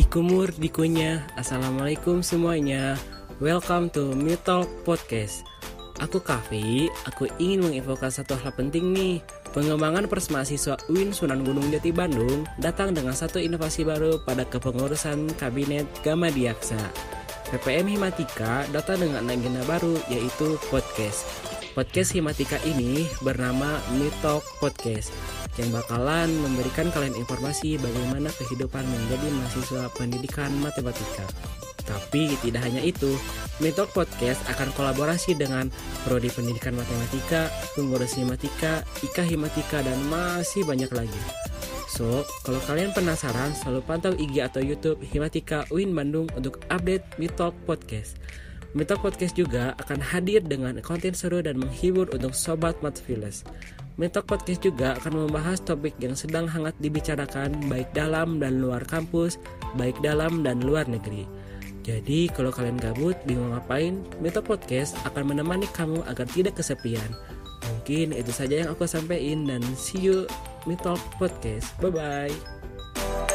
Dikumur, dikunyah, Assalamualaikum semuanya Welcome to Talk Podcast Aku Kavi, aku ingin menginfokan satu hal penting nih Pengembangan pers mahasiswa UIN Sunan Gunung Jati Bandung datang dengan satu inovasi baru pada kepengurusan Kabinet Gama Diaksa. PPM Himatika datang dengan agenda baru yaitu podcast. Podcast Himatika ini bernama Mitok Podcast yang bakalan memberikan kalian informasi bagaimana kehidupan menjadi mahasiswa pendidikan matematika. Tapi tidak hanya itu, Mitok Podcast akan kolaborasi dengan Prodi Pendidikan Matematika, Pengurus Himatika, Ika Himatika, dan masih banyak lagi. So, kalau kalian penasaran, selalu pantau IG atau YouTube Himatika UIN Bandung untuk update Mitok Podcast. Mitok Podcast juga akan hadir dengan konten seru dan menghibur untuk Sobat Matfiles. Mitok Podcast juga akan membahas topik yang sedang hangat dibicarakan baik dalam dan luar kampus, baik dalam dan luar negeri. Jadi kalau kalian gabut bingung ngapain, Meta Podcast akan menemani kamu agar tidak kesepian. Mungkin itu saja yang aku sampaikan dan see you Meta Podcast. Bye bye.